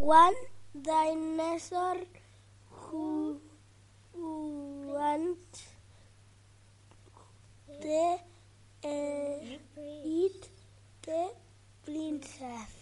One dinosaur who wants to uh, eat the princess.